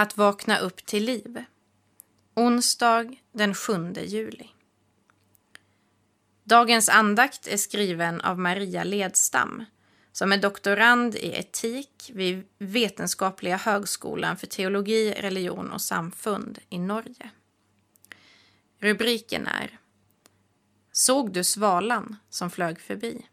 Att vakna upp till liv. Onsdag den 7 juli. Dagens andakt är skriven av Maria Ledstam som är doktorand i etik vid Vetenskapliga högskolan för teologi, religion och samfund i Norge. Rubriken är Såg du svalan som flög förbi?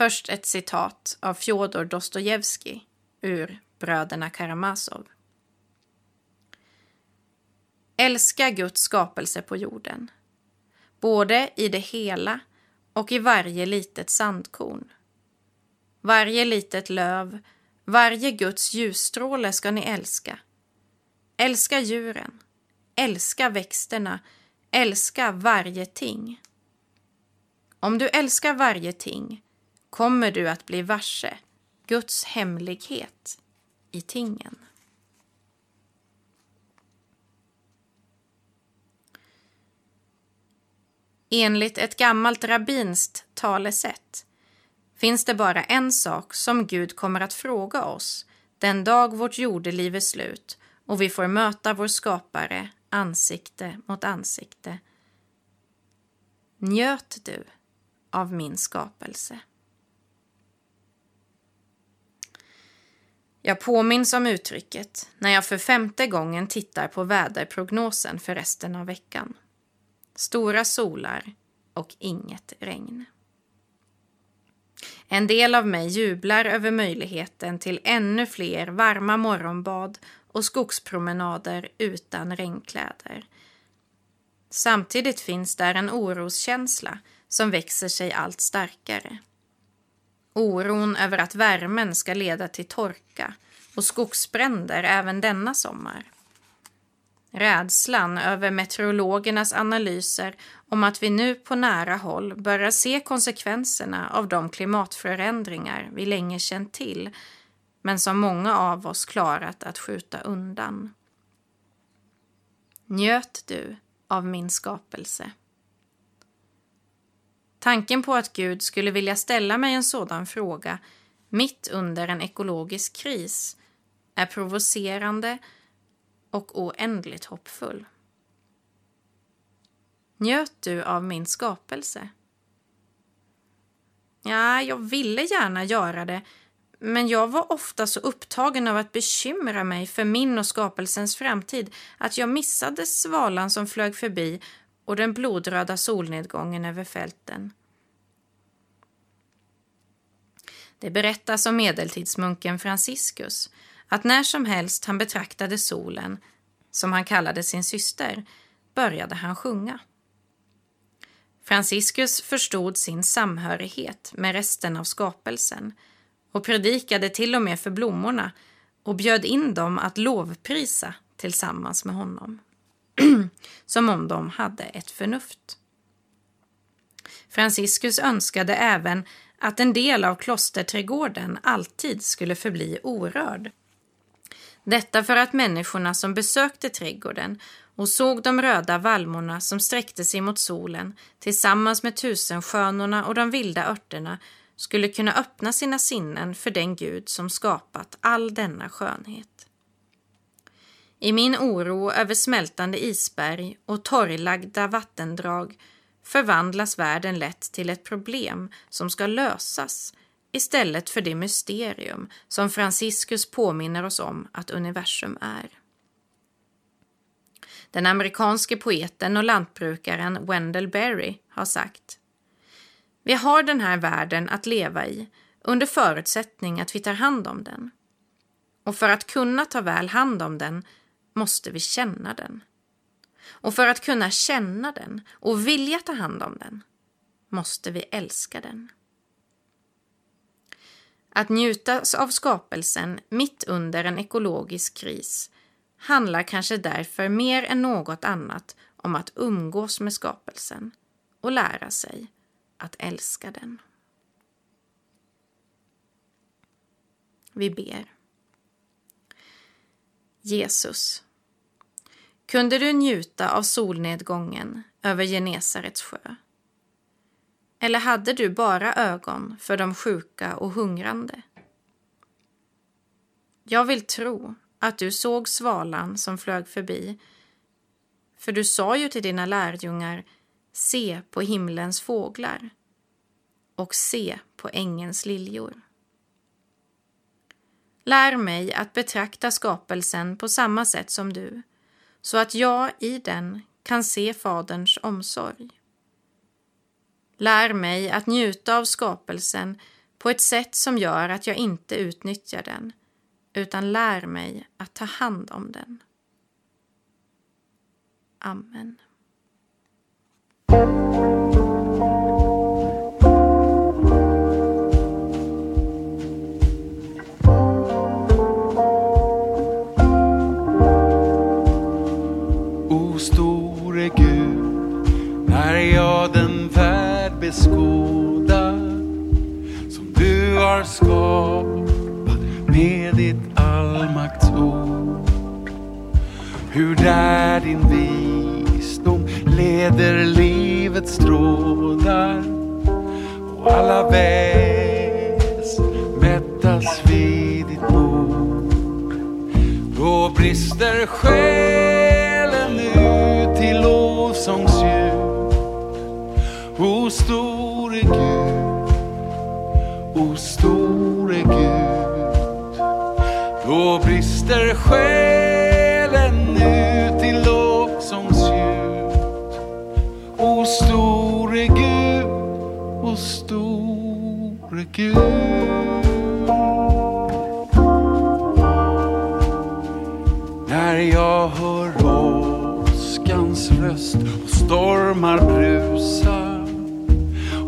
Först ett citat av Fjodor Dostojevskij ur Bröderna Karamazov. Älska Guds skapelse på jorden, både i det hela och i varje litet sandkorn. Varje litet löv, varje Guds ljusstråle ska ni älska. Älska djuren, älska växterna, älska varje ting. Om du älskar varje ting kommer du att bli varse Guds hemlighet i tingen. Enligt ett gammalt rabbinskt talesätt finns det bara en sak som Gud kommer att fråga oss den dag vårt jordeliv är slut och vi får möta vår skapare ansikte mot ansikte. Njöt du av min skapelse? Jag påminns om uttrycket när jag för femte gången tittar på väderprognosen för resten av veckan. Stora solar och inget regn. En del av mig jublar över möjligheten till ännu fler varma morgonbad och skogspromenader utan regnkläder. Samtidigt finns där en oroskänsla som växer sig allt starkare. Oron över att värmen ska leda till torka och skogsbränder även denna sommar. Rädslan över meteorologernas analyser om att vi nu på nära håll börjar se konsekvenserna av de klimatförändringar vi länge känt till men som många av oss klarat att skjuta undan. Njöt du av min skapelse? Tanken på att Gud skulle vilja ställa mig en sådan fråga mitt under en ekologisk kris är provocerande och oändligt hoppfull. Njöt du av min skapelse? Ja, jag ville gärna göra det, men jag var ofta så upptagen av att bekymra mig för min och skapelsens framtid att jag missade svalan som flög förbi och den blodröda solnedgången över fälten. Det berättas om medeltidsmunken Franciscus att när som helst han betraktade solen, som han kallade sin syster, började han sjunga. Franciscus förstod sin samhörighet med resten av skapelsen och predikade till och med för blommorna och bjöd in dem att lovprisa tillsammans med honom. Som om de hade ett förnuft. Franciscus önskade även att en del av klosterträdgården alltid skulle förbli orörd. Detta för att människorna som besökte trädgården och såg de röda vallmorna som sträckte sig mot solen tillsammans med tusenskönorna och de vilda örterna skulle kunna öppna sina sinnen för den Gud som skapat all denna skönhet. I min oro över smältande isberg och torrlagda vattendrag förvandlas världen lätt till ett problem som ska lösas istället för det mysterium som Franciscus påminner oss om att universum är. Den amerikanske poeten och lantbrukaren Wendell Berry har sagt Vi har den här världen att leva i under förutsättning att vi tar hand om den. Och för att kunna ta väl hand om den måste vi känna den. Och för att kunna känna den och vilja ta hand om den måste vi älska den. Att njutas av skapelsen mitt under en ekologisk kris handlar kanske därför mer än något annat om att umgås med skapelsen och lära sig att älska den. Vi ber. Jesus, kunde du njuta av solnedgången över Genesarets sjö? Eller hade du bara ögon för de sjuka och hungrande? Jag vill tro att du såg svalan som flög förbi. För du sa ju till dina lärjungar, se på himlens fåglar och se på ängens liljor. Lär mig att betrakta skapelsen på samma sätt som du, så att jag i den kan se Faderns omsorg. Lär mig att njuta av skapelsen på ett sätt som gör att jag inte utnyttjar den, utan lär mig att ta hand om den. Amen. När din visdom leder livets trådar och alla väs mättas vid ditt bord. Då brister själen ut till lovsångsljud. O store Gud, o store Gud. Då brister själen Gud. När jag hör åskans röst och stormar brusa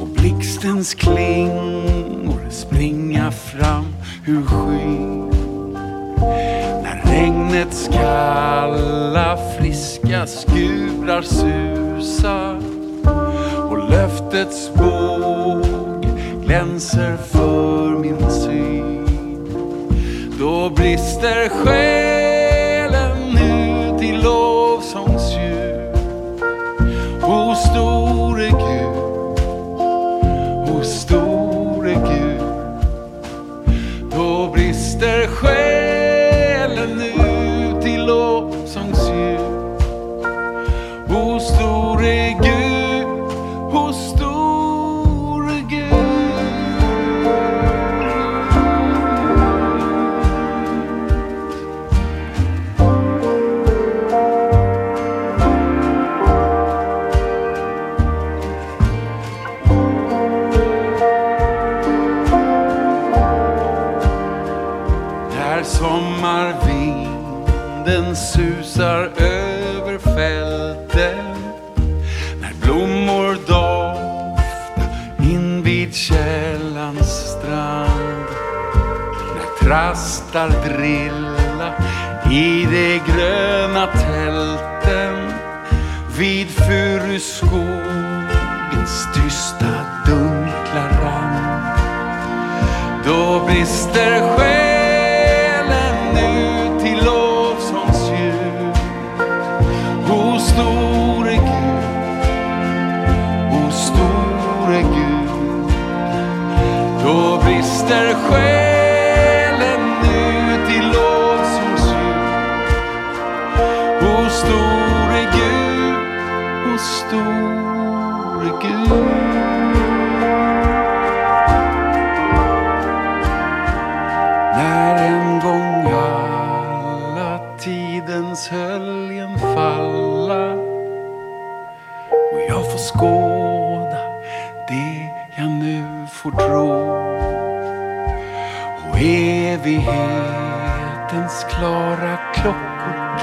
och blixtens klingor springa fram ur skyn. När regnets kalla friska skurar susar och löftets båg glänser för min syn. Då brister själen ut i lovsångsljud. O store Gud, o store Gud. Då brister själen Trastar drilla i de gröna tälten Vid furuskogens tysta dunkla rand. Då brister själen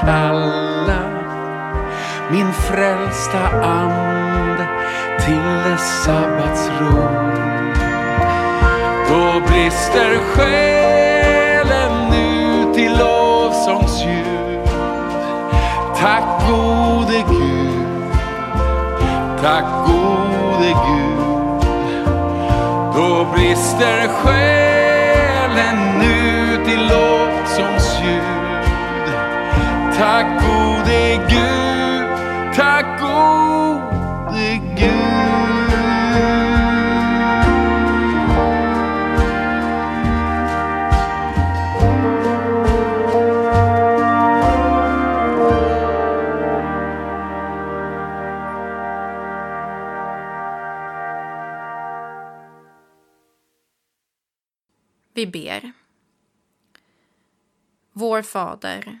kalla min frälsta ande till dess sabbatsro då brister själen ut i lovsångsljud. Tack gode Gud, tack gode Gud. Då brister själen Vi ber. Vår Fader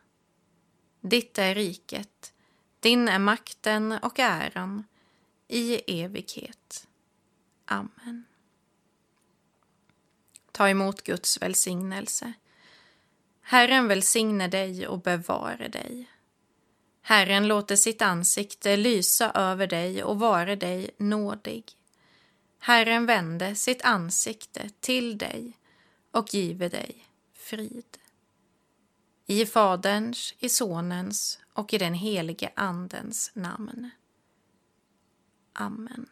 Ditt är riket, din är makten och äran i evighet. Amen. Ta emot Guds välsignelse. Herren välsigne dig och bevare dig. Herren låter sitt ansikte lysa över dig och vare dig nådig. Herren vände sitt ansikte till dig och give dig frid. I Faderns, i Sonens och i den helige Andens namn. Amen.